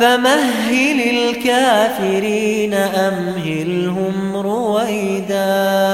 فمهل الكافرين أمهلهم رويداً.